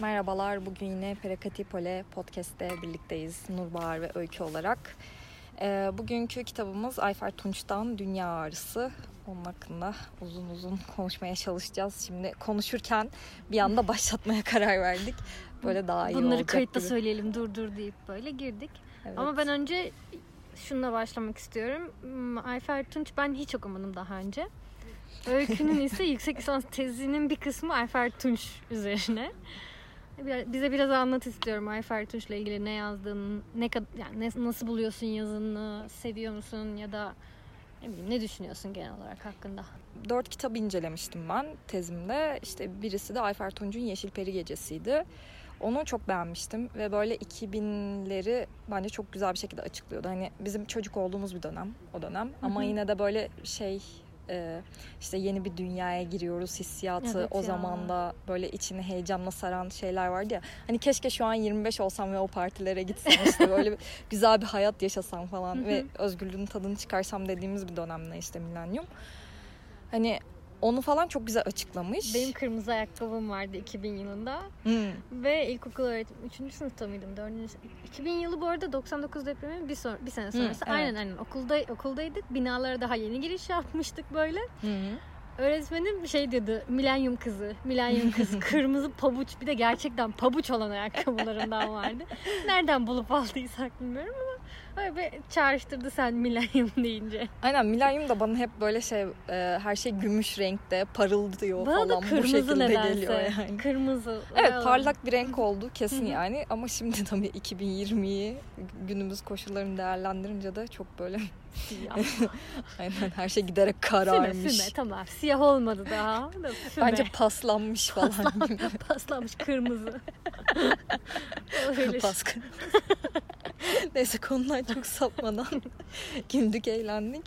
Merhabalar, bugün yine Perakatipole Podcast'te birlikteyiz Nurbahar ve Öykü olarak. Ee, bugünkü kitabımız Ayfer Tunç'tan Dünya Ağrısı. Onun hakkında uzun uzun konuşmaya çalışacağız. Şimdi konuşurken bir anda başlatmaya karar verdik. Böyle daha iyi Bunları olacak kayıtta gibi. söyleyelim dur dur deyip böyle girdik. Evet. Ama ben önce şununla başlamak istiyorum. Hmm, Ayfer Tunç ben hiç okumadım daha önce. Öykünün ise yüksek lisans tezinin bir kısmı Ayfer Tunç üzerine. Bize biraz anlat istiyorum Ayfer Tunç'la ilgili ne yazdığını, ne yani nasıl buluyorsun yazını, seviyor musun ya da ne bileyim ne düşünüyorsun genel olarak hakkında? dört kitap incelemiştim ben tezimde. İşte birisi de Ayfer Tunç'un Yeşil Peri Gecesi'ydi. Onu çok beğenmiştim ve böyle 2000'leri bence çok güzel bir şekilde açıklıyordu. Hani bizim çocuk olduğumuz bir dönem o dönem ama yine de böyle şey e, işte yeni bir dünyaya giriyoruz hissiyatı Evet o ya. zaman da böyle içini heyecanla saran şeyler vardı ya. Hani keşke şu an 25 olsam ve o partilere gitsem işte böyle bir- güzel bir hayat yaşasam falan ve özgürlüğün tadını çıkarsam dediğimiz bir dönemde işte milenyum. Hani onu falan çok güzel açıklamış. Benim kırmızı ayakkabım vardı 2000 yılında. Hmm. Ve ilkokul öğretim 3. sınıfta mıydım? 4. 2000 yılı bu arada 99 depremi bir, son, bir sene sonrası. evet. Aynen aynen okulda okuldaydık. Binalara daha yeni giriş yapmıştık böyle. Hı hı. Öğretmenim şey dedi. Milenyum kızı. Milenyum kızı. Kırmızı pabuç. Bir de gerçekten pabuç olan ayakkabılarından vardı. Nereden bulup aldıysak bilmiyorum ama öyle bir çağrıştırdı sen milenyum deyince. Aynen milenyum da bana hep böyle şey e, her şey gümüş renkte parıldıyor Bana falan bu şekilde nedense. geliyor yani. Kırmızı. Evet parlak bir renk oldu kesin yani ama şimdi tabii 2020'yi günümüz koşullarını değerlendirince de çok böyle siyah. aynen her şey giderek Füme kararmış. füme tamam. Siyah olmadı daha. Da füme. Bence paslanmış falan. Paslanmış kırmızı. Öyle. Paskı. Neyse konudan çok sapmadan güldük eğlendik.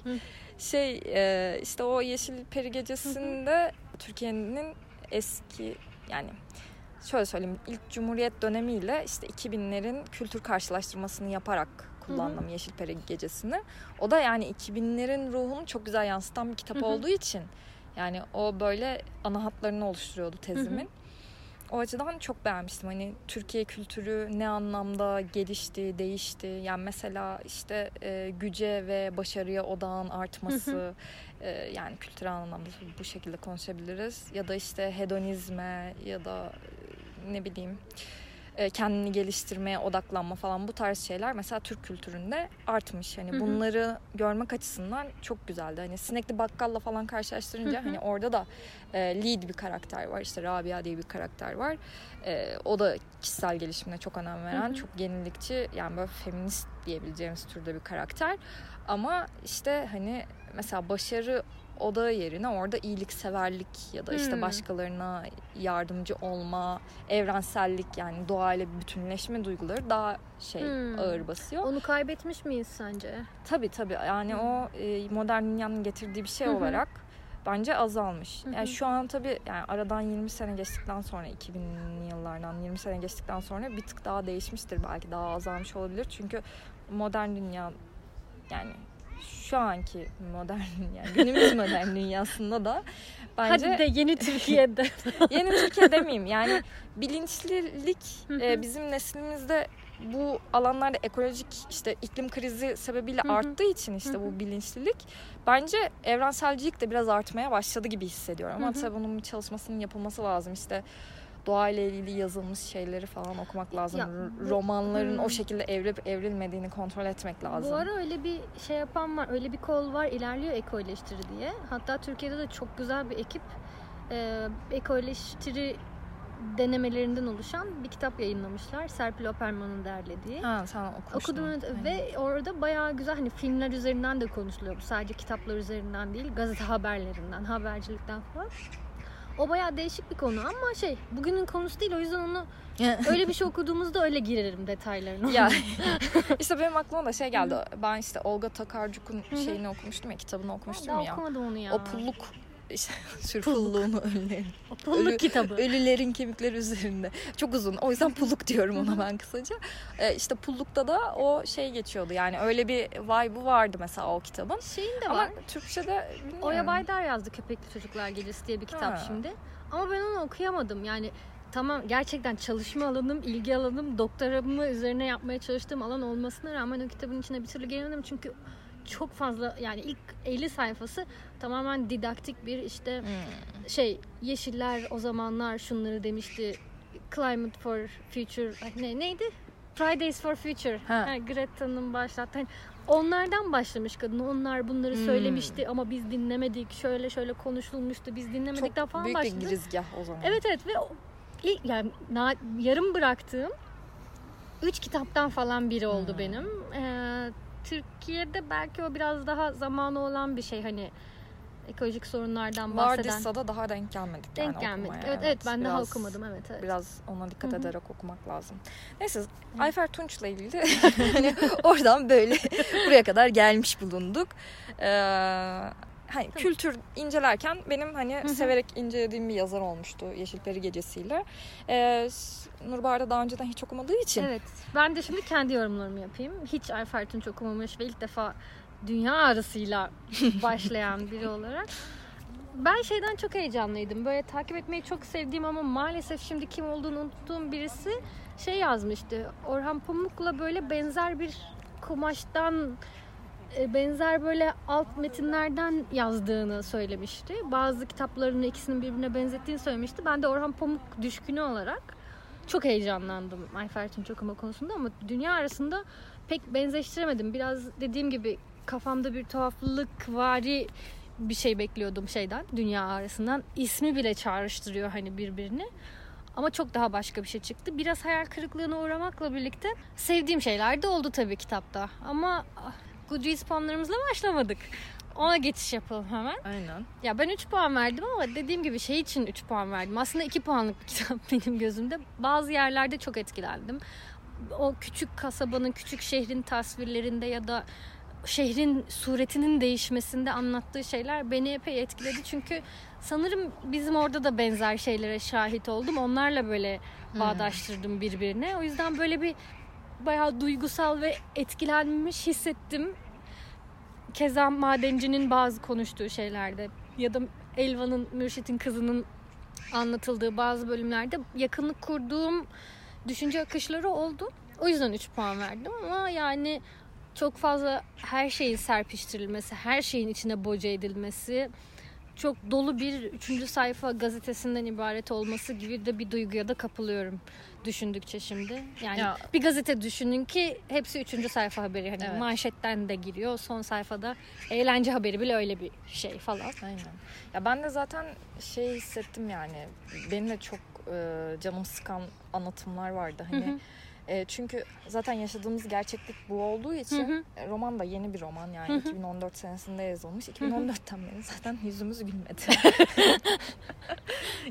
Şey e, işte o Yeşil Peri Gecesi'nde Türkiye'nin eski yani şöyle söyleyeyim ilk Cumhuriyet dönemiyle işte 2000'lerin kültür karşılaştırmasını yaparak kullandım Yeşil Peri Gecesi'ni. O da yani 2000'lerin ruhunu çok güzel yansıtan bir kitap Hı hı. olduğu için yani o böyle ana hatlarını oluşturuyordu tezimin. O açıdan çok beğenmiştim. Hani Türkiye kültürü ne anlamda gelişti, değişti. Yani mesela işte e, güce ve başarıya odağın artması. e, yani kültürel anlamda bu şekilde konuşabiliriz. Ya da işte hedonizme ya da e, ne bileyim e, kendini geliştirmeye odaklanma falan bu tarz şeyler mesela Türk kültüründe artmış. Hani Hı hı. bunları görmek açısından çok güzeldi. Hani Sinekli Bakkal'la falan karşılaştırınca Hı hı. hani orada da e, lead bir karakter var. İşte Rabia diye bir karakter var. E, o da kişisel gelişimine çok önem veren, Hı hı. çok yenilikçi yani böyle feminist diyebileceğimiz türde bir karakter. Ama işte hani mesela başarı odağı yerine orada iyilikseverlik ya da işte Hmm. başkalarına yardımcı olma, evrensellik yani doğayla bütünleşme duyguları daha şey Hmm. ağır basıyor. Onu kaybetmiş miyiz sence? Tabii tabii yani o e, modern dünyanın getirdiği bir şey olarak bence azalmış. Hı Yani şu an tabii yani aradan 20 sene geçtikten sonra 2000'li yıllardan 20 sene geçtikten sonra bir tık daha değişmiştir belki daha azalmış olabilir. Çünkü modern dünya yani şu anki modern dünya, günümüz modern dünyasında da bence Hadi de yeni Türkiye'de. yeni Türkiye demeyeyim. Yani bilinçlilik e, bizim neslimizde bu alanlarda ekolojik işte iklim krizi sebebiyle arttığı için işte bu bilinçlilik bence evrenselcilik de biraz artmaya başladı gibi hissediyorum. Ama tabii bunun bir çalışmasının yapılması lazım. İşte doğayla ilgili yazılmış şeyleri falan okumak lazım. Ya, bu- Romanların Hı. o şekilde evrilip evrilmediğini kontrol etmek lazım. Bu ara öyle bir şey yapan var. Öyle bir kol var. ilerliyor eko eleştiri diye. Hatta Türkiye'de de çok güzel bir ekip e, eko eleştiri denemelerinden oluşan bir kitap yayınlamışlar. Serpil Operman'ın derlediği. Ha sen okumuştun. Okudum evet. Ve orada bayağı güzel hani filmler üzerinden de konuşuluyor. Bu sadece kitaplar üzerinden değil, gazete haberlerinden, habercilikten falan. O bayağı değişik bir konu ama şey bugünün konusu değil o yüzden onu öyle bir şey okuduğumuzda öyle girerim detaylarına. ya işte benim aklıma da şey geldi. Ben işte Olga Takarcuk'un şeyini okumuştum ya, kitabını okumuştum daha ya. okumadım onu ya. O pulluk işte sür pulluğunu ölülerin. O pulluk Ölü- kitabı. Ölülerin kemikleri üzerinde. Çok uzun. O yüzden pulluk diyorum ona ben kısaca. Ee, işte pullukta da o şey geçiyordu. Yani öyle bir vibe'ı vardı mesela o kitabın. Şeyin de Ama var. Türkçe'de bilmiyorum. Oya Baydar yazdı Köpekli Çocuklar Gecesi diye bir kitap Ha. şimdi. Ama ben onu okuyamadım. Yani tamam gerçekten çalışma alanım, ilgi alanım, doktoramı üzerine yapmaya çalıştığım alan olmasına rağmen o kitabın içine bir türlü giremedim. Çünkü çok fazla yani ilk 50 sayfası tamamen didaktik bir işte Hmm. şey yeşiller o zamanlar şunları demişti. Climate for Future ne neydi? Fridays for Future. Ha. Ha, Greta'nın başlattığı. Hani onlardan başlamış kadın. Onlar bunları Hmm. söylemişti ama biz dinlemedik. Şöyle şöyle konuşulmuştu. Biz dinlemedikten Çok falan büyük başladı. bir girizgah o zaman. Evet evet ve ilk yani yarım bıraktığım üç kitaptan falan biri oldu Hmm. benim. Ee, Türkiye'de belki o biraz daha zamanı olan bir şey hani ekolojik sorunlardan bahseden. Vardıysa da daha denk gelmedik Denk yani gelmedik. okumaya. Evet, evet ben daha Biraz- okumadım evet evet. Biraz ona dikkat Hı hı. ederek okumak lazım. Neyse Ayfer Tunç'la ilgili hani oradan böyle buraya kadar gelmiş bulunduk. Ee, hani kültür incelerken benim hani hı. severek incelediğim bir yazar olmuştu Yeşilperi Gecesi'yle. Ee, Nurbahar da daha önceden hiç okumadığı için Evet. Ben de şimdi kendi yorumlarımı yapayım. Hiç Ayfer Tunç okumamış ve ilk defa dünya arasıyla başlayan biri olarak. Ben şeyden çok heyecanlıydım. Böyle takip etmeyi çok sevdiğim ama maalesef şimdi kim olduğunu unuttuğum birisi şey yazmıştı. Orhan Pamuk'la böyle benzer bir kumaştan benzer böyle alt metinlerden yazdığını söylemişti. Bazı kitaplarını ikisinin birbirine benzettiğini söylemişti. Ben de Orhan Pamuk düşkünü olarak çok heyecanlandım Ayfer Tunç okuma konusunda ama dünya arasında pek benzeştiremedim. Biraz dediğim gibi kafamda bir tuhaflık vari bir şey bekliyordum şeyden dünya arasından. İsmi bile çağrıştırıyor hani birbirini. Ama çok daha başka bir şey çıktı. Biraz hayal kırıklığına uğramakla birlikte sevdiğim şeyler de oldu tabii kitapta. Ama ah, Goodreads puanlarımızla başlamadık. Ona geçiş yapalım hemen. Aynen. Ya ben 3 puan verdim ama dediğim gibi şey için 3 puan verdim. Aslında 2 puanlık bir kitap benim gözümde. Bazı yerlerde çok etkilendim. O küçük kasabanın, küçük şehrin tasvirlerinde ya da şehrin suretinin değişmesinde anlattığı şeyler beni epey etkiledi. Çünkü sanırım bizim orada da benzer şeylere şahit oldum. Onlarla böyle bağdaştırdım birbirine. O yüzden böyle bir bayağı duygusal ve etkilenmiş hissettim. Keza madencinin bazı konuştuğu şeylerde ya da Elvan'ın, Mürşit'in kızının anlatıldığı bazı bölümlerde yakınlık kurduğum düşünce akışları oldu. O yüzden 3 puan verdim ama yani çok fazla her şeyin serpiştirilmesi, her şeyin içine boca edilmesi, çok dolu bir üçüncü sayfa gazetesinden ibaret olması gibi de bir duyguya da kapılıyorum düşündükçe şimdi. Yani Ya- bir gazete düşünün ki hepsi üçüncü sayfa haberi. Hani Evet. manşetten de giriyor. Son sayfada eğlence haberi bile öyle bir şey falan. Aynen. Ya ben de zaten şey hissettim yani. Benim de çok e, canım sıkan anlatımlar vardı. Hani Hı hı. E, çünkü zaten yaşadığımız gerçeklik bu olduğu için Hı hı. e, roman da yeni bir roman yani Hı hı. 2014 senesinde yazılmış. 2014'ten beri zaten yüzümüz gülmedi.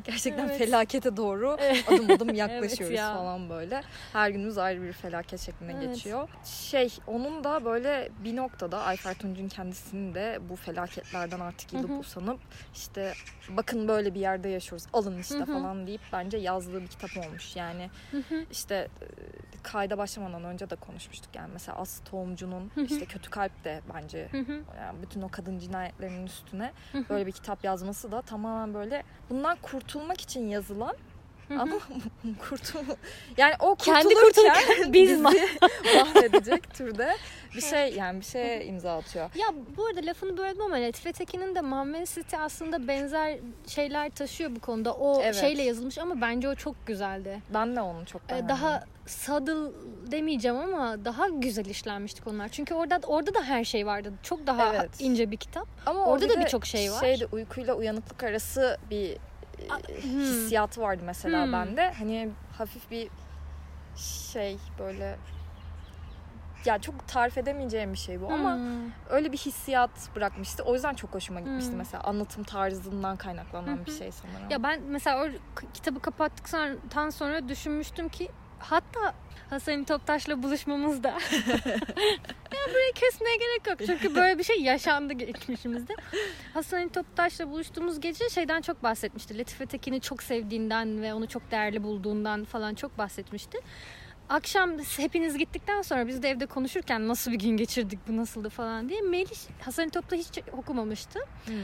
Gerçekten Evet. felakete doğru adım adım yaklaşıyoruz Evet ya. falan böyle. Her günümüz ayrı bir felaket şeklinde Evet. geçiyor. Şey onun da böyle bir noktada Ayfer Tunç'un kendisinin de bu felaketlerden artık yılıp Hı hı. usanıp işte bakın böyle bir yerde yaşıyoruz alın işte Hı hı. falan deyip bence yazdığı bir kitap olmuş. Yani Hı hı. işte kayda başlamadan önce de konuşmuştuk yani mesela As Tohumcu'nun işte Kötü Kalp de bence yani bütün o kadın cinayetlerinin üstüne böyle bir kitap yazması da tamamen böyle bundan kurtulmak için yazılan ama kurtul yani o Kendi kurtulurken biz bizi mahvedecek türde bir şey yani bir şeye imza atıyor. Ya bu arada lafını böldüm ama Latife Tekin'in de Mamen City aslında benzer şeyler taşıyor bu konuda. O Evet. şeyle yazılmış ama bence o çok güzeldi. Ben de onu çok Ee, beğendim. daha subtle demeyeceğim ama daha güzel işlenmişti konular. Çünkü orada orada da her şey vardı. Çok daha Evet. ince bir kitap. Ama orada bir da birçok şey var. Şeyde uykuyla uyanıklık arası bir e, A- hmm. hissiyatı vardı mesela Hmm. bende. Hani hafif bir şey böyle ya çok tarif edemeyeceğim bir şey bu ama Hmm. öyle bir hissiyat bırakmıştı. O yüzden çok hoşuma gitmişti Hmm. mesela anlatım tarzından kaynaklanan bir şey sanırım. Ya ben mesela o kitabı kapattıktan sonra düşünmüştüm ki hatta Hasan Toptaş'la buluşmamızda ya burayı kesmeye gerek yok çünkü böyle bir şey yaşandı geçmişimizde. Hasan Toptaş'la buluştuğumuz gece şeyden çok bahsetmişti. Latife Tekin'i çok sevdiğinden ve onu çok değerli bulduğundan falan çok bahsetmişti. Akşam hepiniz gittikten sonra biz de evde konuşurken nasıl bir gün geçirdik bu nasıldı falan diye Melih Hasan Top'ta hiç okumamıştı. Hmm.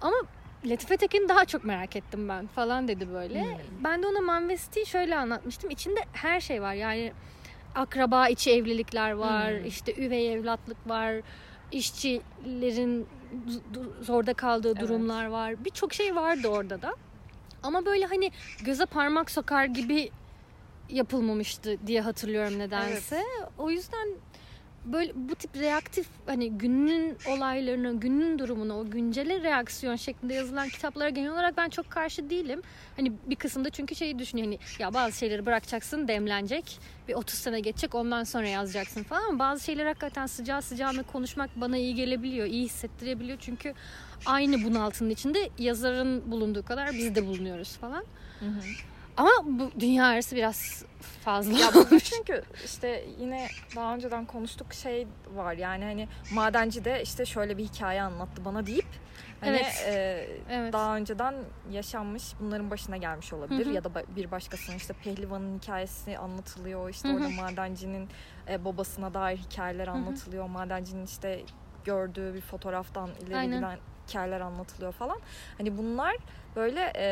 Ama Latife Tekin'i daha çok merak ettim ben falan dedi böyle. Hmm. Ben de ona Manvesti'yi şöyle anlatmıştım. İçinde her şey var yani akraba içi evlilikler var, Hmm. işte üvey evlatlık var, işçilerin zorda kaldığı Evet. durumlar var. Birçok şey vardı orada da. Ama böyle hani göze parmak sokar gibi yapılmamıştı diye hatırlıyorum nedense. O yüzden böyle bu tip reaktif hani günün olaylarını, günün durumunu, o güncele reaksiyon şeklinde yazılan kitaplara genel olarak ben çok karşı değilim. Hani bir kısımda çünkü şeyi düşünüyor hani ya bazı şeyleri bırakacaksın demlenecek. Bir 30 sene geçecek ondan sonra yazacaksın falan ama bazı şeyler hakikaten sıcağı sıcağına konuşmak bana iyi gelebiliyor, iyi hissettirebiliyor. Çünkü aynı bunaltının içinde yazarın bulunduğu kadar biz de bulunuyoruz falan. Hı hı. Ama bu dünya arası biraz fazla. Ya çünkü işte yine daha önceden konuştuk şey var yani hani madenci de işte şöyle bir hikaye anlattı bana deyip hani Evet. e, Evet. daha önceden yaşanmış bunların başına gelmiş olabilir Hı hı. ya da bir başkasının işte pehlivanın hikayesi anlatılıyor işte Hı hı. orada madencinin e, babasına dair hikayeler anlatılıyor madencinin işte gördüğü bir fotoğraftan ileri Aynen. giden hikayeler anlatılıyor falan hani bunlar böyle e,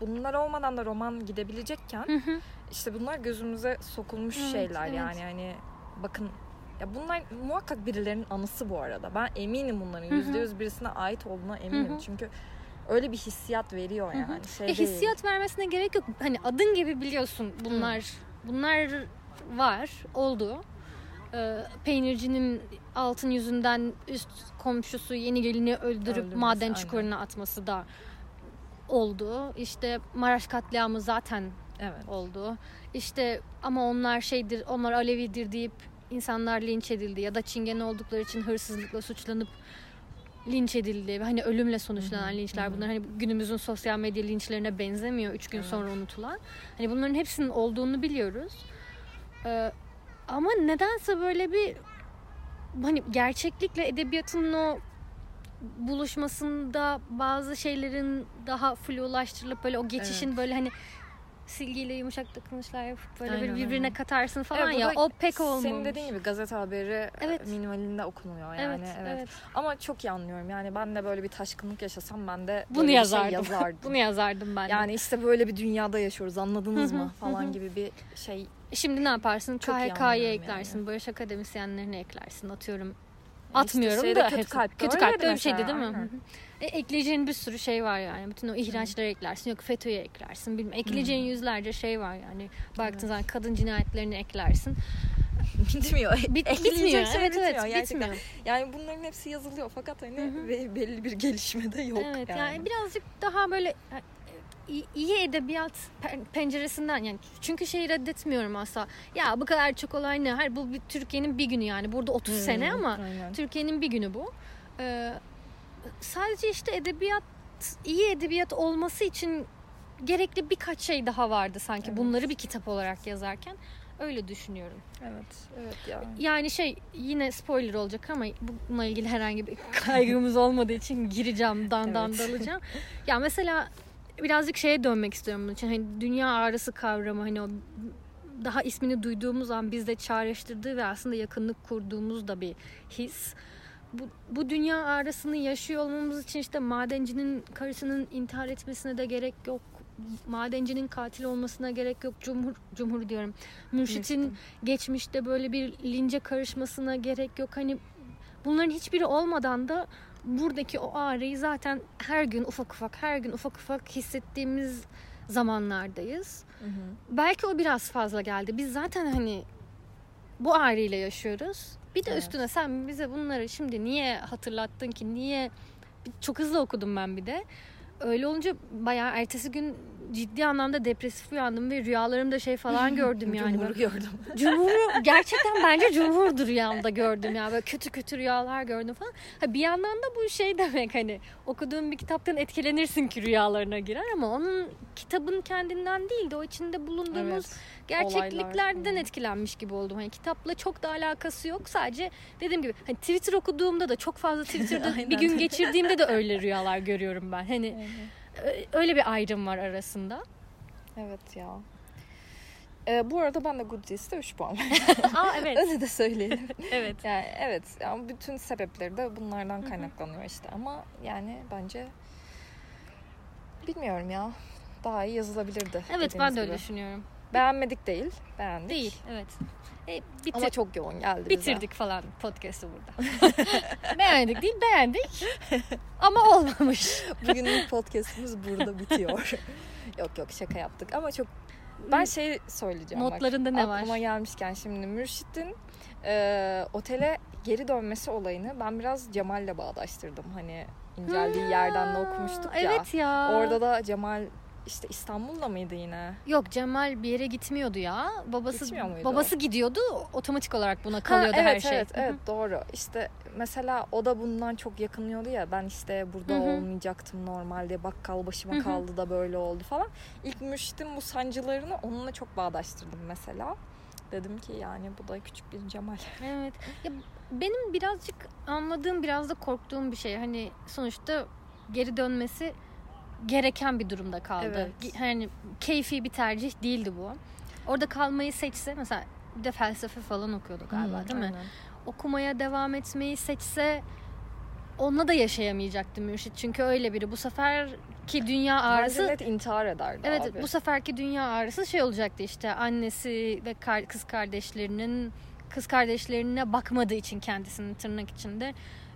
bunlar olmadan da roman gidebilecekken Hı hı. işte bunlar gözümüze sokulmuş Evet, şeyler evet. yani hani bakın ya bunlar muhakkak birilerinin anısı bu arada. Ben eminim bunların Hı hı. yüzde yüz birisine ait olduğuna eminim. Hı hı. Çünkü öyle bir hissiyat veriyor Hı hı. yani. Şey E, değil. hissiyat vermesine gerek yok. Hani adın gibi biliyorsun bunlar. Bunlar var, oldu. Ee, peynircinin altın yüzünden üst komşusu yeni gelini öldürüp Öldürmesi, maden aynen. çukuruna atması da oldu. İşte Maraş katliamı zaten Evet. oldu. İşte ama onlar şeydir, onlar Alevidir deyip insanlar linç edildi ya da Çingene oldukları için hırsızlıkla suçlanıp linç edildi. Hani ölümle sonuçlanan linçler bunlar hani günümüzün sosyal medya linçlerine benzemiyor. Üç gün Evet. sonra unutulan. Hani bunların hepsinin olduğunu biliyoruz. Ee, ama nedense böyle bir hani gerçeklikle edebiyatın o buluşmasında bazı şeylerin daha flulaştırılıp böyle o geçişin böyle hani silgiyle yumuşak dokunuşlar yapıp böyle Aynen, bir birbirine aynen. katarsın falan Evet, ya o pek olmamış. Senin dediğin gibi gazete haberi Evet. evet. minimalinde okunuyor yani. evet, Evet, evet. Ama çok iyi anlıyorum. Yani ben de böyle bir taşkınlık yaşasam ben de Bunu yazardım. şey yazardım. Bunu yazardım ben de. yani işte böyle bir dünyada yaşıyoruz anladınız mı falan gibi bir şey Şimdi ne yaparsın? KHK'ya eklersin. yani. Barış akademisyenlerine eklersin. Atıyorum. İşte Atmıyorum şeyde da. kötü hepsi- kalpte kötü kalpte öyle bir şeydi değil mi? aynen. Hı hı. E, ekleyeceğin bir sürü şey var yani. Bütün o ihraçları eklersin. Yok FETÖ'ye eklersin. Bilmem. Ekleyeceğin Hı. yüzlerce şey var yani. Baktığın Evet. zaman kadın cinayetlerini eklersin. bitmiyor. Bit, Ekleyecek bitmiyor. evet evet bitmiyor gerçekten. bitmiyor. Yani bunların hepsi yazılıyor fakat hani Hı hı. ve belli bir gelişme de yok evet yani. yani. birazcık daha böyle e, iyi- edebiyat pen- penceresinden yani çünkü şeyi reddetmiyorum asla. Ya bu kadar çok olay ne? Hayır bu bir Türkiye'nin bir günü yani. Burada 30 Hı, sene ama aynen. Türkiye'nin bir günü bu. Ee, sadece işte edebiyat iyi edebiyat olması için gerekli birkaç şey daha vardı sanki Evet. bunları bir kitap olarak yazarken öyle düşünüyorum. Evet, evet ya. Yani şey yine spoiler olacak ama bununla ilgili herhangi bir kaygımız olmadığı için gireceğim dandan Evet. dalacağım. Ya mesela birazcık şeye dönmek istiyorum bunun için. Hani dünya ağrısı kavramı hani o daha ismini duyduğumuz an bizde çağrıştırdığı ve aslında yakınlık kurduğumuz da bir his. Bu, bu dünya ağrısını yaşıyor olmamız için işte madencinin karısının intihar etmesine de gerek yok. Madencinin katil olmasına gerek yok. Cumhur, cumhur diyorum. Mürşit'in Mürşit'in. geçmişte böyle bir lince karışmasına gerek yok. Hani bunların hiçbiri olmadan da buradaki o ağrıyı zaten her gün ufak ufak her gün ufak ufak hissettiğimiz zamanlardayız. Hı hı. Belki o biraz fazla geldi. Biz zaten hani bu ağrıyla yaşıyoruz. Bir de Evet. üstüne sen bize bunları şimdi niye hatırlattın ki? Niye? Çok hızlı okudum ben bir de. Öyle olunca bayağı ertesi gün ciddi anlamda depresif uyandım ve rüyalarımda şey falan gördüm yani. Cumhur'u gördüm. Cumhur'u gerçekten bence Cumhur'dur rüyamda gördüm ya. Böyle kötü kötü rüyalar gördüm falan. Ha, bir yandan da bu şey demek hani okuduğun bir kitaptan etkilenirsin ki rüyalarına girer ama onun kitabın kendinden değil de o içinde bulunduğumuz Evet. gerçekliklerden Olaylar, etkilenmiş gibi oldum. Hani kitapla çok da alakası yok. Sadece dediğim gibi hani Twitter okuduğumda da çok fazla Twitter'da Aynen. bir gün geçirdiğimde de öyle rüyalar görüyorum ben. Hani ö- öyle bir ayrım var arasında. Evet ya. Ee, bu arada ben de Goodreads'te 3 puan Aa evet. Öyle de söyleyelim. evet. Yani evet yani bütün sebepleri de bunlardan kaynaklanıyor işte ama yani bence bilmiyorum ya daha iyi yazılabilirdi. Evet ben de öyle gibi. düşünüyorum. Beğenmedik değil, beğendik. Değil. Evet. E, bitir- Ama çok yoğun geldi bize. bitirdik falan podcast'ı burada. beğendik değil beğendik. Ama olmamış. Bugünün podcast'imiz burada bitiyor. yok yok şaka yaptık ama çok ben şey söyleyeceğim bak. Notlarında ne var? Aklıma gelmişken şimdi Mürşit'in e, otele geri dönmesi olayını ben biraz Cemal'le bağdaştırdım. Hani inceldiği yerden de okumuştuk ya. Evet ya. Orada da Cemal işte İstanbul'da mıydı yine? Yok Cemal bir yere gitmiyordu ya. Babası Gitmiyor muydu? babası gidiyordu. Otomatik olarak buna kalıyordu Ha, evet, her şey. Evet evet doğru. İşte mesela o da bundan çok yakınıyordu ya ben işte burada Hı hı. olmayacaktım normalde bakkal başıma Hı hı. kaldı da böyle oldu falan. İlk Mürşit'in bu sancılarını onunla çok bağdaştırdım mesela. Dedim ki yani bu da küçük bir Cemal. Evet. Ya benim birazcık anladığım, biraz da korktuğum bir şey. Hani sonuçta geri dönmesi gereken bir durumda kaldı. Evet. Hani keyfi bir tercih değildi bu. Orada kalmayı seçse mesela bir de felsefe falan okuyordu galiba Hı, değil mi? aynen. Okumaya devam etmeyi seçse onunla da yaşayamayacaktı Mürşit. Çünkü öyle biri. Bu seferki dünya ağrısı Bence net intihar ederdi Evet abi. bu seferki dünya ağrısı şey olacaktı işte annesi ve kar- kız kardeşlerinin kız kardeşlerine bakmadığı için kendisinin tırnak içinde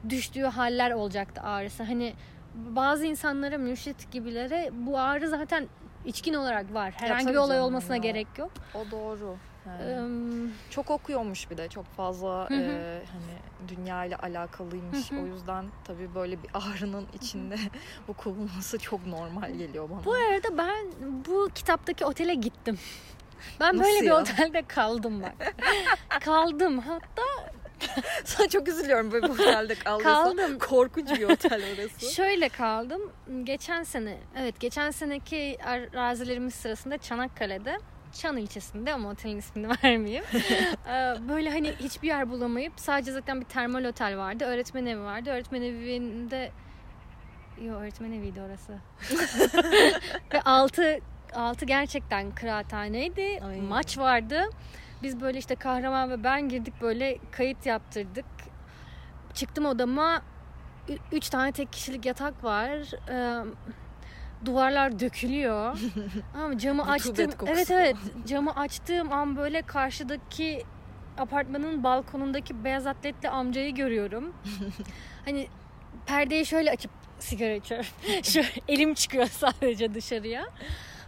düştüğü haller olacaktı ağrısı. Hani bazı insanlara mürşit gibilere bu ağrı zaten içkin olarak var. Herhangi bir olay olmasına ya. gerek yok. O doğru. Yani. Çok okuyormuş bir de çok fazla Hı hı. e, hani dünya ile alakalıymış. Hı hı. O yüzden tabii böyle bir ağrının içinde bu kovulması çok normal geliyor bana. bu arada ben bu kitaptaki otele gittim. Ben Nasıl böyle bir ya? otelde kaldım bak. kaldım. Hatta Sana çok üzülüyorum böyle bir otelde kaldıysan. kaldım. Korkunç bir otel orası. Şöyle kaldım. Geçen sene, evet geçen seneki arazilerimiz sırasında Çanakkale'de Çan ilçesinde ama otelin ismini vermeyeyim. Ee, böyle hani hiçbir yer bulamayıp sadece zaten bir termal otel vardı. Öğretmen evi vardı. Öğretmen evinde Yo öğretmen eviydi orası. Ve altı altı gerçekten kıraathaneydi. Ay. Maç vardı. Biz böyle işte kahraman ve ben girdik böyle kayıt yaptırdık. Çıktım odama. Üç tane tek kişilik yatak var. Ee, duvarlar dökülüyor. Ama camı açtım. Evet evet. Camı açtığım an böyle karşıdaki apartmanın balkonundaki beyaz atletli amcayı görüyorum. hani perdeyi şöyle açıp sigara içiyorum. Şöyle elim çıkıyor sadece dışarıya.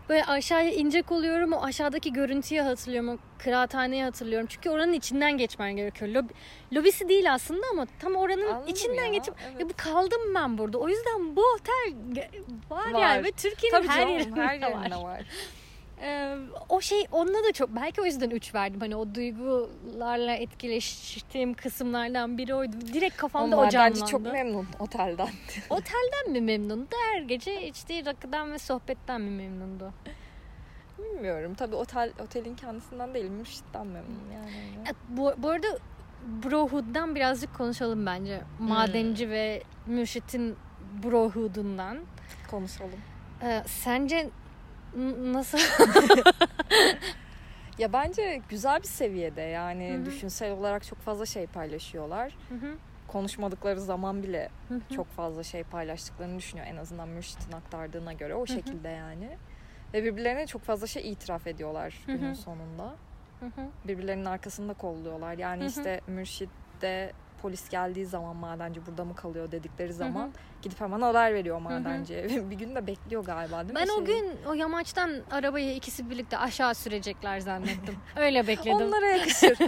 Böyle aşağıya inecek oluyorum. O aşağıdaki görüntüyü hatırlıyorum. O kıraathaneyi hatırlıyorum. Çünkü oranın içinden geçmen gerekiyor. Lobi, lobisi değil aslında ama tam oranın Anladım içinden ya, geçip evet. ya bu kaldım ben burada. O yüzden bu otel var, Var. yani ve Türkiye'nin her canım, yerinde, her var. yerinde var. Ee, o şey onunla da çok belki o yüzden 3 verdim. Hani o duygularla etkileştiğim kısımlardan biri oydu. Direkt kafamda Ama o bence canlandı. çok memnun otelden. Otelden mi memnundu? Her gece içtiği rakıdan ve sohbetten mi memnundu? Bilmiyorum. Tabii otel otelin kendisinden değil, mürşitten memnun yani. E, Bu, bu arada Brohood'dan birazcık konuşalım bence. Madenci ve Mürşit'in Brohood'undan. Konuşalım. Ee, sence nasıl? Ya bence güzel bir seviyede yani Hı hı. düşünsel olarak çok fazla şey paylaşıyorlar. Hı hı, Konuşmadıkları zaman bile hı hı. çok fazla şey paylaştıklarını düşünüyor en azından Mürşit'in aktardığına göre o şekilde yani. Ve birbirlerine çok fazla şey itiraf ediyorlar Hı hı. günün sonunda. Hı hı. Birbirlerinin arkasında kolluyorlar. Yani Hı hı. işte Mürşit de polis geldiği zaman madenci burada mı kalıyor dedikleri zaman hı. gidip hemen haber veriyor madenciye. bir gün de bekliyor galiba değil mi? Ben o gün o yamaçtan arabayı ikisi birlikte aşağı sürecekler zannettim. Öyle bekledim. Onlara yakışır.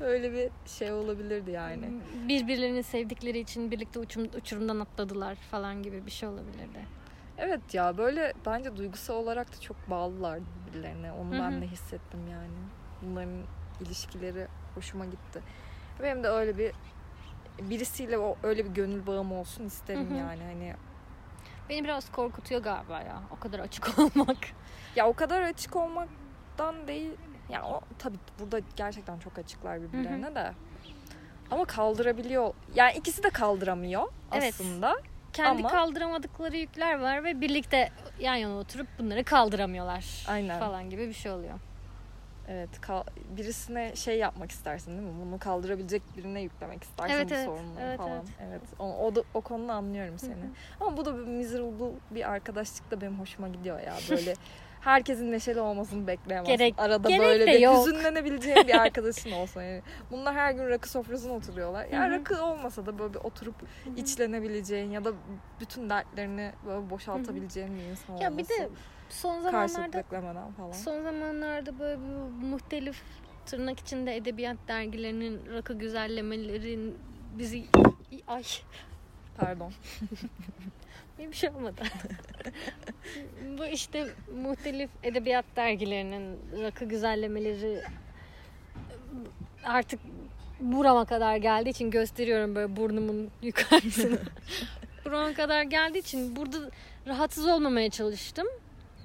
Öyle bir şey olabilirdi yani. Birbirlerini sevdikleri için birlikte uçum, uçurumdan atladılar falan gibi bir şey olabilirdi. Evet ya böyle bence duygusal olarak da çok bağlılar birbirlerine. Onu Hı hı. ben de hissettim yani. Bunların ilişkileri hoşuma gitti. Benim de öyle bir birisiyle o öyle bir gönül bağım olsun isterim Hı hı. yani hani Beni biraz korkutuyor galiba ya. O kadar açık olmak. ya o kadar açık olmaktan değil ya o tabii burada gerçekten çok açıklar birbirlerine de ama kaldırabiliyor yani ikisi de kaldıramıyor Evet. aslında kendi Ama- kaldıramadıkları yükler var ve birlikte yan yana oturup bunları kaldıramıyorlar Aynen. falan gibi bir şey oluyor. Evet, birisine şey yapmak istersin değil mi? Bunu kaldırabilecek birine yüklemek istersin Evet, bu evet. sorumluluğu Evet, falan. evet. Evet. O, o, da, o konuda anlıyorum seni. Hı hı. Ama bu da bir miserable bir arkadaşlık da benim hoşuma gidiyor ya. Böyle herkesin neşeli olmasını bekleyemezsin. Gerek- Arada gerek böyle de bir yok. hüzünlenebileceğin bir arkadaşın olsa. Yani. Bunlar her gün rakı sofrasına oturuyorlar. Ya Hı hı. rakı olmasa da böyle bir oturup içlenebileceğin ya da bütün dertlerini böyle boşaltabileceğin bir insan Ya bir olması. de son zamanlarda falan. son zamanlarda böyle bu muhtelif tırnak içinde edebiyat dergilerinin rakı güzellemelerin bizi ay Pardon. bir şey olmadı. bu işte muhtelif edebiyat dergilerinin rakı güzellemeleri artık burama kadar geldiği için gösteriyorum böyle burnumun yukarısını. burama kadar geldiği için burada rahatsız olmamaya çalıştım.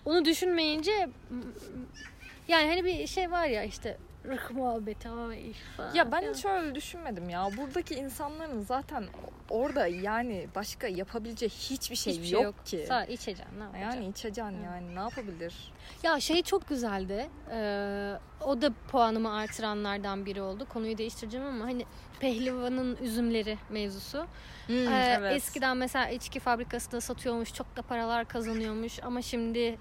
Onu düşünmeyince yani hani bir şey var ya işte rakı muhabbeti ay falan. Ya ben hiç öyle düşünmedim ya. Buradaki insanların zaten orada yani başka yapabileceği hiçbir şey, Hiçbir yok, ki. Sadece içeceğim ne yapacağım? Yani içeceksin Hı. yani ne yapabilir? Ya şey çok güzeldi. Ee, o da puanımı artıranlardan biri oldu. Konuyu değiştireceğim ama hani pehlivanın üzümleri mevzusu. Ee, Eskiden mesela içki fabrikasında satıyormuş, çok da paralar kazanıyormuş ama şimdi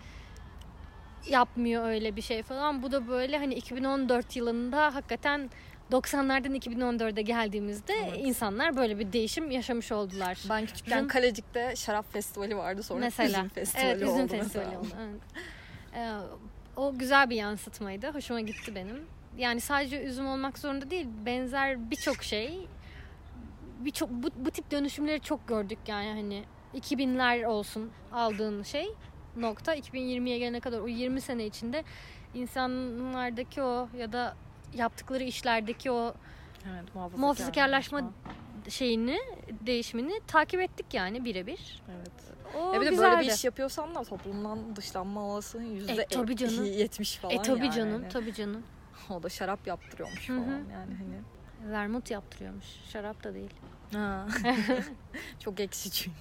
yapmıyor öyle bir şey falan. Bu da böyle hani 2014 yılında hakikaten 90'lardan 2014'e geldiğimizde Evet. insanlar böyle bir değişim yaşamış oldular. Ben küçükken Üzüm- Kalecik'te şarap festivali vardı sonra mesela. üzüm festivali evet, üzüm oldu festivali oldu. Evet. Ee, o güzel bir yansıtmaydı. Hoşuma gitti benim. Yani sadece üzüm olmak zorunda değil. Benzer birçok şey birçok bu, bu tip dönüşümleri çok gördük yani hani 2000'ler olsun aldığın şey nokta 2020'ye gelene kadar o 20 sene içinde insanlardaki o ya da yaptıkları işlerdeki o Evet, Muhafazakarlaşma şeyini değişimini takip ettik yani birebir. Evet. O Ya bir de güzeldi. böyle bir iş yapıyorsan da toplumdan dışlanma olasılığın yüzde E, tabii canım. 70 falan E tabii yani. canım, Hani tabii canım. O da şarap yaptırıyormuş Hı hı. falan yani hani. Vermut yaptırıyormuş. Şarap da değil. Ha. Çok ekşi çünkü.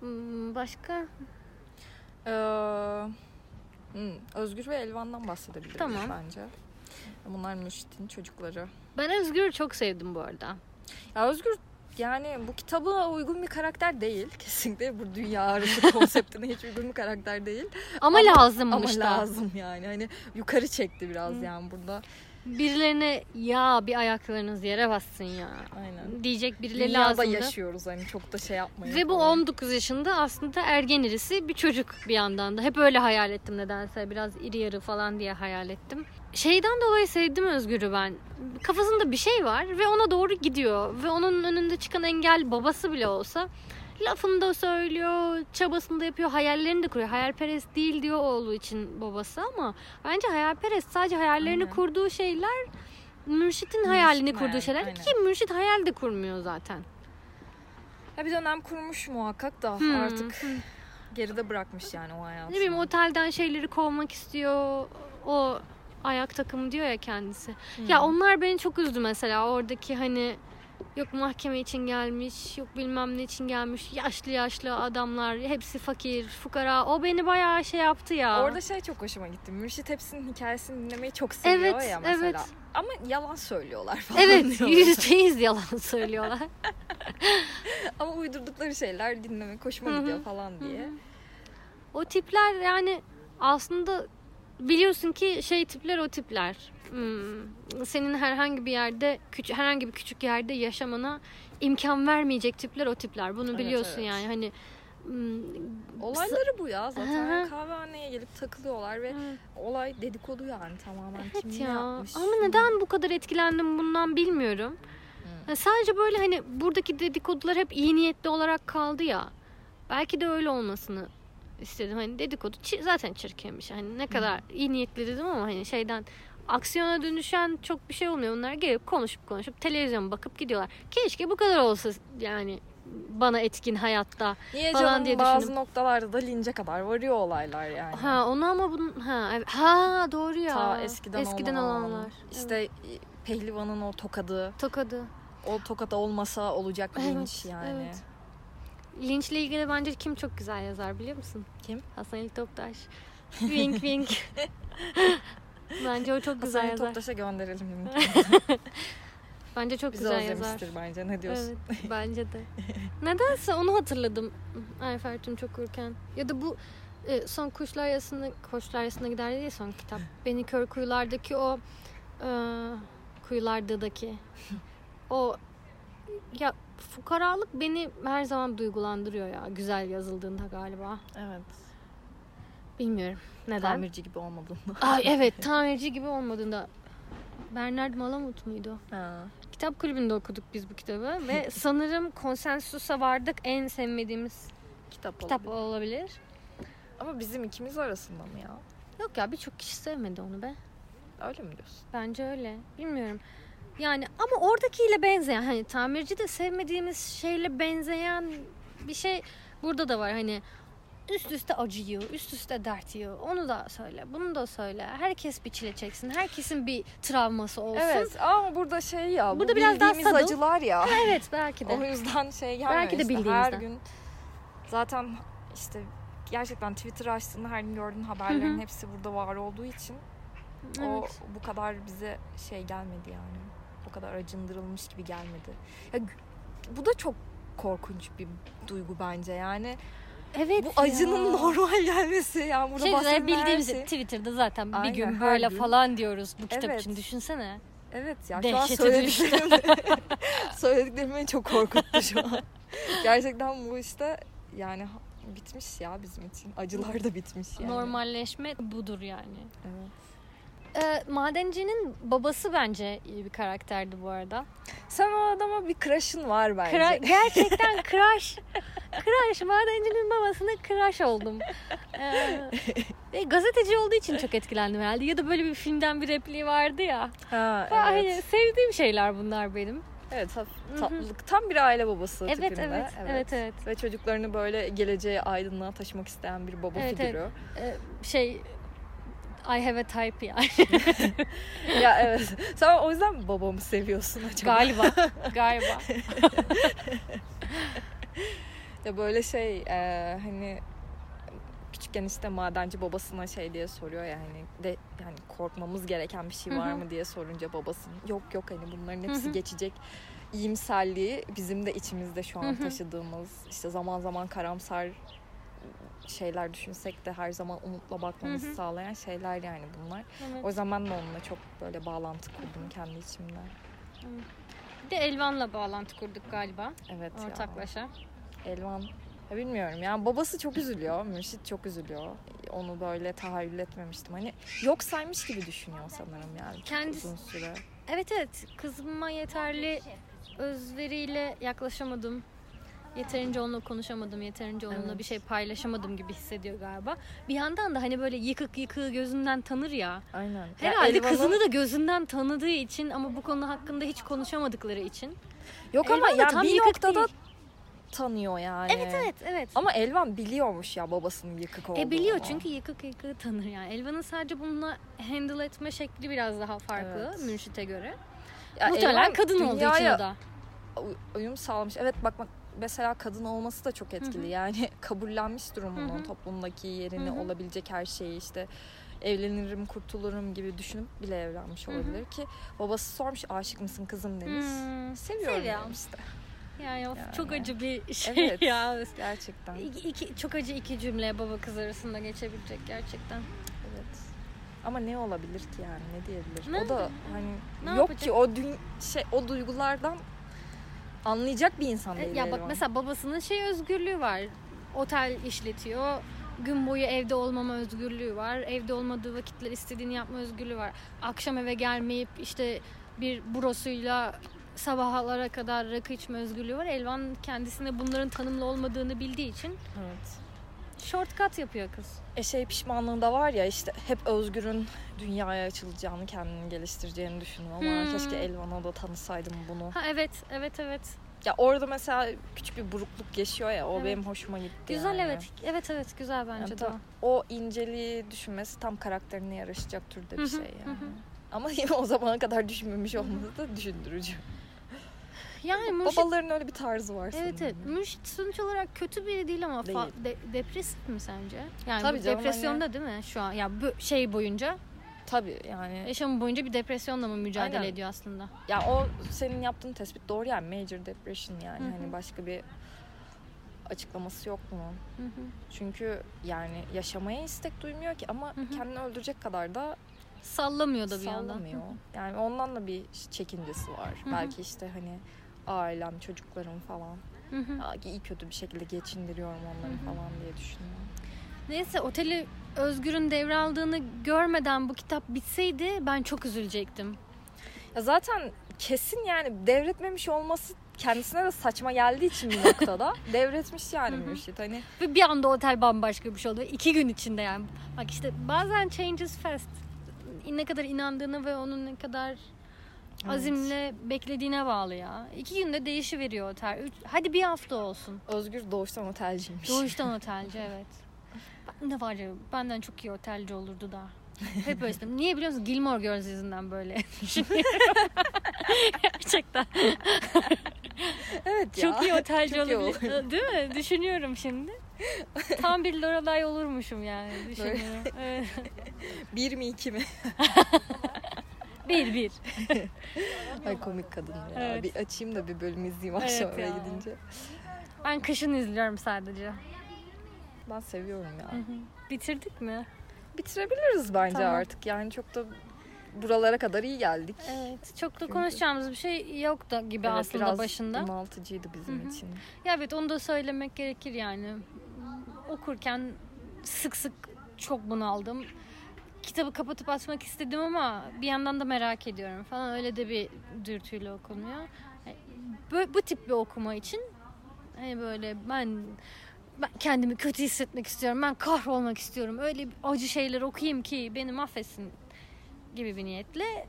Hmm, Başka? Ee, hmm, Özgür ve Elvan'dan bahsedebiliriz Tamam. bence. Bunlar Müşit'in çocukları. Ben Özgür'ü çok sevdim bu arada. Ya Özgür yani bu kitaba uygun bir karakter değil. Kesinlikle bu dünya arası konseptine hiç uygun bir karakter değil. Ama, Ama- lazımmış Ama da. lazım yani. Hani yukarı çekti biraz Hı. yani burada. Birilerine ya bir ayaklarınız yere bassın ya. Aynen. Diyecek birileri Dünyada lazımdı. yaşıyoruz hani çok da şey yapmayın. Ve bu falan. 19 yaşında aslında ergen irisi bir çocuk bir yandan da. Hep öyle hayal ettim nedense. Biraz iri yarı falan diye hayal ettim. Şeyden dolayı sevdim Özgür'ü ben. Kafasında bir şey var ve ona doğru gidiyor. Ve onun önünde çıkan engel babası bile olsa lafını da söylüyor, çabasını da yapıyor, hayallerini de kuruyor. Hayalperest değil diyor oğlu için babası ama bence hayalperest sadece hayallerini Aynen. kurduğu şeyler Mürşit'in hayalini hayal, kurduğu şeyler aynen. ki Mürşit hayal de kurmuyor zaten. Ya bir dönem kurmuş muhakkak da Hmm. artık geride bırakmış yani o hayatını. Ne bileyim otelden şeyleri kovmak istiyor. O ayak takımı diyor ya kendisi. Hmm. Ya onlar beni çok üzdü mesela oradaki hani yok mahkeme için gelmiş, yok bilmem ne için gelmiş. Yaşlı yaşlı adamlar, hepsi fakir, fukara. O beni bayağı şey yaptı ya. Orada şey çok hoşuma gitti. Mürşit hepsinin hikayesini dinlemeyi çok seviyor Evet, ya mesela. evet. Ama yalan söylüyorlar falan Evet, diyorlar. yüzde yüz yalan söylüyorlar. Ama uydurdukları şeyler dinlemek hoşuma Hı hı. gidiyor falan diye. O tipler yani aslında biliyorsun ki şey tipler o tipler. Hmm, senin herhangi bir yerde küçük herhangi bir küçük yerde yaşamana imkan vermeyecek tipler o tipler. Bunu Evet, biliyorsun evet. yani hani hmm, Olayları bu ya zaten. Kahvehaneye gelip takılıyorlar ve Evet. olay dedikodu yani tamamen. Kim Evet ne ya. yapmış? Ama neden bu kadar etkilendim bundan bilmiyorum. Hı. Ya sadece böyle hani buradaki dedikodular hep iyi niyetli olarak kaldı ya. Belki de öyle olmasını istedim. Hani dedikodu çi- zaten çirkinmiş. Hani ne kadar iyi niyetli dedim ama hani şeyden aksiyona dönüşen çok bir şey olmuyor. Bunlar gelip konuşup konuşup televizyon bakıp gidiyorlar. Keşke bu kadar olsa yani bana etkin hayatta. Niye falan canım diye bazı düşündüm. noktalarda da lince kadar varıyor olaylar yani. Ha onu ama bunun ha evet. ha doğru ya. Ta eskiden, eskiden olan, olanlar. İşte pehlivanın o tokadı. Tokadı. O tokat olmasa olacak Evet, linç yani. evet. Linçle ilgili bence kim çok güzel yazar biliyor musun? Kim? Hasan Ali Toptaş. Wink wink. bence o çok güzel Hasan yazar. Toptaş'a gönderelim. Bence çok Bizi güzel yazar. bence. Ne diyorsun? Evet bence de. Nedense onu hatırladım Ayfer Tunç okurken. Ya da bu e, son kuşlar yasına kuşlar yasına gider diye son kitap. Beni kör kuyulardaki o e, kuyulardaki o ya fukaralık beni her zaman duygulandırıyor ya güzel yazıldığında galiba. Evet. Bilmiyorum neden. Tamirci gibi olmadığında. Ay evet tamirci gibi olmadığında. Bernard Malamut muydu? Ha. Kitap kulübünde okuduk biz bu kitabı ve sanırım konsensusa vardık en sevmediğimiz Kitap, kitap olabilir. olabilir. Ama bizim ikimiz arasında mı ya? Yok ya birçok kişi sevmedi onu be. Öyle mi diyorsun? Bence öyle. Bilmiyorum. Yani ama oradakiyle benzeyen hani tamirci de sevmediğimiz şeyle benzeyen bir şey burada da var hani üst üste acı yiyor, üst üste dert yiyor. Onu da söyle, bunu da söyle. Herkes bir çile çeksin. Herkesin bir travması olsun. Evet ama burada şey ya. Burada bu biraz daha sadıl. acılar ya. Evet belki de. O yüzden şey gelmiyor Belki de işte. Her gün zaten işte gerçekten Twitter açtığında her gün gördüğün haberlerin Hı hı. hepsi burada var olduğu için o Evet. bu kadar bize şey gelmedi yani. Bu kadar acındırılmış gibi gelmedi. Ya, bu da çok korkunç bir duygu bence yani. Evet Bu acının ya. normal gelmesi yani burada Şey bahsedilen bildiğimiz şey. Twitter'da zaten Aynen, bir gün böyle gün. falan diyoruz bu kitap Evet. için düşünsene. Evet ya şu an Dehşete söylediklerim söylediklerim beni çok korkuttu şu an. Gerçekten bu işte yani bitmiş ya bizim için. Acılar da bitmiş yani. Normalleşme budur yani. Evet. Ee, madencinin babası bence iyi bir karakterdi bu arada. Sen o adama bir crush'ın var bence. Kra- gerçekten crush. crush. Madencinin babasına crush oldum. Ee, ve gazeteci olduğu için çok etkilendim herhalde. Ya da böyle bir filmden bir repliği vardı ya. ha, Ay, evet. sevdiğim şeyler bunlar benim. Evet, tatlılık. Tam bir aile babası Evet, tipinde. evet, evet, evet. Ve çocuklarını böyle geleceğe aydınlığa taşımak isteyen bir baba Evet, figürü. Ee, şey I have a type yani. ya evet. Sen o yüzden babamı seviyorsun acaba? galiba. Galiba. Ya böyle şey e, hani küçükken işte madenci babasına şey diye soruyor ya hani de yani korkmamız gereken bir şey var mı diye sorunca babasının yok yok hani bunların hepsi geçecek iyimserliği bizim de içimizde şu an taşıdığımız işte zaman zaman karamsar şeyler düşünsek de her zaman umutla bakmamızı Hı hı. sağlayan şeyler yani bunlar. Evet. O yüzden ben de onunla çok böyle bağlantı kurdum kendi içimde. Bir de Elvan'la bağlantı kurduk galiba. Evet ya. Ortaklaşa. Elvan ya bilmiyorum yani babası çok üzülüyor. Mürşit çok üzülüyor. Onu böyle tahayyül etmemiştim. Hani yok saymış gibi düşünüyor sanırım yani. Çok Kendisi- uzun süre. Evet evet. Kızıma yeterli özveriyle yaklaşamadım. Yeterince onunla konuşamadım. Yeterince onunla Evet. bir şey paylaşamadım gibi hissediyor galiba. Bir yandan da hani böyle yıkık yıkığı gözünden tanır ya. Aynen. Ya Herhalde Elvan'ın- kızını da gözünden tanıdığı için ama bu konu hakkında hiç konuşamadıkları için. Yok ama Elvan da yani tam bir noktada değil. tanıyor yani. Evet evet evet. Ama Elvan biliyormuş ya babasının yıkık olduğunu. E biliyor çünkü yıkık yıkığı tanır yani. Elvan'ın sadece bununla handle etme şekli biraz daha farklı Evet. Mürşit'e göre. Ya Muhtemelen Elvan kadın olduğu için o da. uy- uyum sağlamış. Evet bak bak mesela kadın olması da çok etkili. Hı hı. Yani kabullenmiş durumunun Hı hı. toplumdaki yerini Hı hı. olabilecek her şeyi işte evlenirim kurtulurum gibi düşünüp bile evlenmiş Hı hı. olabilir ki babası sormuş aşık mısın kızım demiş. Hmm, Seviyorum seviyorum. demiş işte. Yani, of, Yani. çok acı bir şey Evet. ya. Gerçekten. İki, iki- çok acı iki cümle baba kız arasında geçebilecek gerçekten. Evet. Ama ne olabilir ki yani ne diyebilir? Ne? O da hani Ne yok yapacak? ki o dün şey o duygulardan anlayacak bir insan değil. ya bak Elvan. mesela babasının şey özgürlüğü var. Otel işletiyor. Gün boyu evde olmama özgürlüğü var. Evde olmadığı vakitler istediğini yapma özgürlüğü var. Akşam eve gelmeyip işte bir burosuyla sabahlara kadar rakı içme özgürlüğü var. Elvan kendisine bunların tanımlı olmadığını bildiği için Evet. Shortcut yapıyor kız. E şey pişmanlığı da var ya işte hep Özgür'ün dünyaya açılacağını kendini geliştireceğini düşündüm ama Hmm. keşke Elvan'a da tanısaydım bunu. Ha evet, evet, evet. Ya orada mesela küçük bir burukluk yaşıyor ya o Evet. benim hoşuma gitti. Güzel yani. evet. Evet evet güzel bence Yani de. o inceliği düşünmesi tam karakterine yaraşacak türde bir şey yani. Ama yine o zamana kadar düşünmemiş olması da düşündürücü. Yani Mürşit Babaların öyle bir tarzı var Evet evet. sanırım. Mürşit sonuç olarak kötü biri değil ama fa- Değil. de- depresif mi sence? Yani Tabii canım, depresyonda değil mi şu an? Ya bu şey boyunca, Tabii yani. yaşamı boyunca bir depresyonla mı mücadele Aynen. ediyor aslında? Ya o senin yaptığın tespit doğru yani major depression yani Hı hı. hani başka bir açıklaması yok mu? Hı hı. Çünkü yani yaşamaya istek duymuyor ki ama Hı hı. kendini öldürecek kadar da Sallamıyor da bir yandan. sallamıyor. Yani ondan da bir çekincesi var. Hı hı. Belki işte hani ailem, çocuklarım falan. Hı hı. İyi kötü bir şekilde geçindiriyorum onları Hı hı. falan diye düşünüyor. Neyse oteli Özgür'ün devraldığını görmeden bu kitap bitseydi ben çok üzülecektim. Ya zaten kesin yani devretmemiş olması kendisine de saçma geldiği için bir noktada devretmiş yani hı. Mürşit. Hani Ve bir anda otel bambaşka bir şey oldu. İki gün içinde yani. Bak işte bazen changes fast. Ne kadar inandığını ve onun ne kadar azimle beklediğine bağlı ya. İki günde değişiveriyor otel. Üç, hadi bir hafta olsun. Özgür doğuştan otelciymiş. Doğuştan otelci evet. Ben de var ya benden çok iyi otelci olurdu da. Hep öyle istedim. Niye biliyor musun? Gilmore Girls yüzünden böyle. Gerçekten. evet ya. Çok iyi otelci Çok iyi olabilir. Değil mi? Düşünüyorum şimdi. Tam bir Lorelai olurmuşum yani. Düşünüyorum. Evet. Bir mi iki mi? Bir bir. Ay komik kadın ya. Evet. Bir açayım da bir bölüm izleyeyim Evet akşam eve ya. gidince. Ben kışın izliyorum sadece. Ben seviyorum ya. Bitirdik mi? Bitirebiliriz bence Tamam. artık. Yani çok da buralara kadar iyi geldik. Evet. Çok da Çünkü- konuşacağımız bir şey yok da gibi Evet, aslında biraz başında. bunaltıcıydı bizim Hı hı. için. Ya evet onu da söylemek gerekir yani. Okurken sık sık çok bunaldım. Kitabı kapatıp açmak istedim ama bir yandan da merak ediyorum falan. Öyle de bir dürtüyle okunuyor. Bu, bu tip bir okuma için hani böyle ben ben kendimi kötü hissetmek istiyorum. Ben kahrolmak istiyorum. Öyle acı şeyler okuyayım ki beni mahvetsin gibi bir niyetle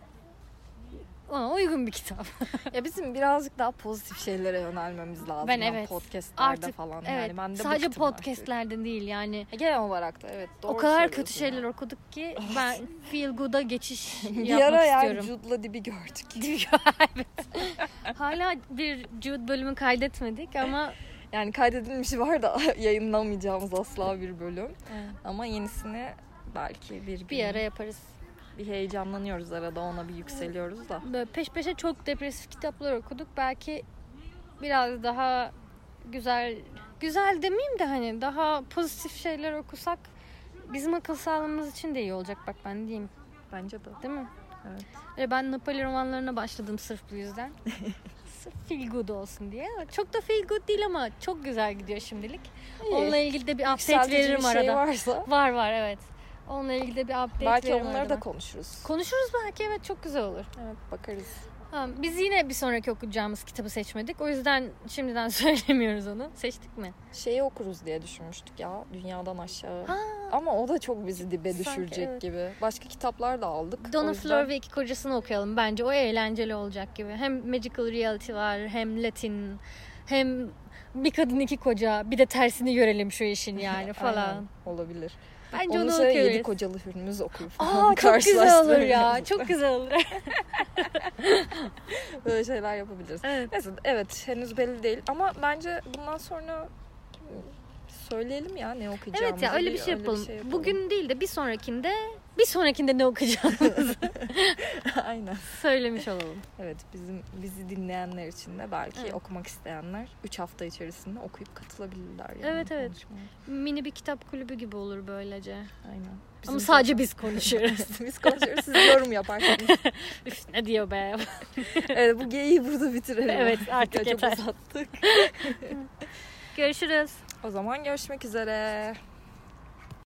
ona uygun bir kitap. Ya bizim birazcık daha pozitif şeylere yönelmemiz lazım. Ben evet. Podcastlerde Artık falan. Evet. Yani ben de sadece bıktım artık. podcastlerden değil yani. E, Genel olarak da evet. Doğru o kadar kötü şeyler ya. okuduk ki ben feel good'a geçiş Bir yapmak ara yani istiyorum. Jude'la dibi gördük. evet. Hala bir Jude bölümü kaydetmedik ama Yani kaydedilmiş var da yayınlamayacağımız asla bir bölüm. Evet. Ama yenisini belki bir gün bir ara yaparız. Bir heyecanlanıyoruz arada ona bir yükseliyoruz da. Böyle peş peşe çok depresif kitaplar okuduk. Belki biraz daha güzel güzel demeyeyim de hani daha pozitif şeyler okusak bizim akıl sağlığımız için de iyi olacak bak ben diyeyim. Bence de. Değil mi? Evet. Ve ben Napoli romanlarına başladım sırf bu yüzden. sırf feel good olsun diye. Çok da feel good değil ama çok güzel gidiyor şimdilik. Onunla ilgili de bir update Yükseltici veririm bir şey arada. varsa Var var evet. Onunla ilgili de bir update belki onları arada. da konuşuruz. Konuşuruz belki evet çok güzel olur. Evet bakarız. Tamam, biz yine bir sonraki okuyacağımız kitabı seçmedik. O yüzden şimdiden söylemiyoruz onu. Seçtik mi? Şeyi okuruz diye düşünmüştük ya dünyadan aşağı. Ha, Ama o da çok bizi dibe Sanki düşürecek evet. gibi. Başka kitaplar da aldık. Donna yüzden- Flor ve iki kocasını okuyalım. Bence o eğlenceli olacak gibi. Hem Magical Reality var, hem Latin, hem bir kadın iki koca. Bir de tersini görelim şu işin yani falan. Aynen, olabilir. Bence Onu onu okuyoruz. yedi kocalı hürmüz okuyup falan Aa çok güzel olur ya. Çok güzel olur. Böyle şeyler yapabiliriz. evet. Neyse evet henüz belli değil ama bence bundan sonra söyleyelim ya ne okuyacağımızı. Evet ya öyle bir şey öyle yapalım. Bugün değil de bir sonrakinde bir sonrakinde ne okuyacağımızı Aynen. söylemiş olalım. Evet bizim bizi dinleyenler için de belki Evet. okumak isteyenler 3 hafta içerisinde okuyup katılabilirler. Yani Evet, evet. konuşmaya. Mini bir kitap kulübü gibi olur böylece. Aynen. Ama Bizim sadece biz konuşuyoruz. biz konuşuyoruz siz yorum yaparsınız. Üf, ne diyor be? evet bu geyiği burada bitirelim. Evet, artık Çok yeter. uzattık. Görüşürüz. O zaman görüşmek üzere.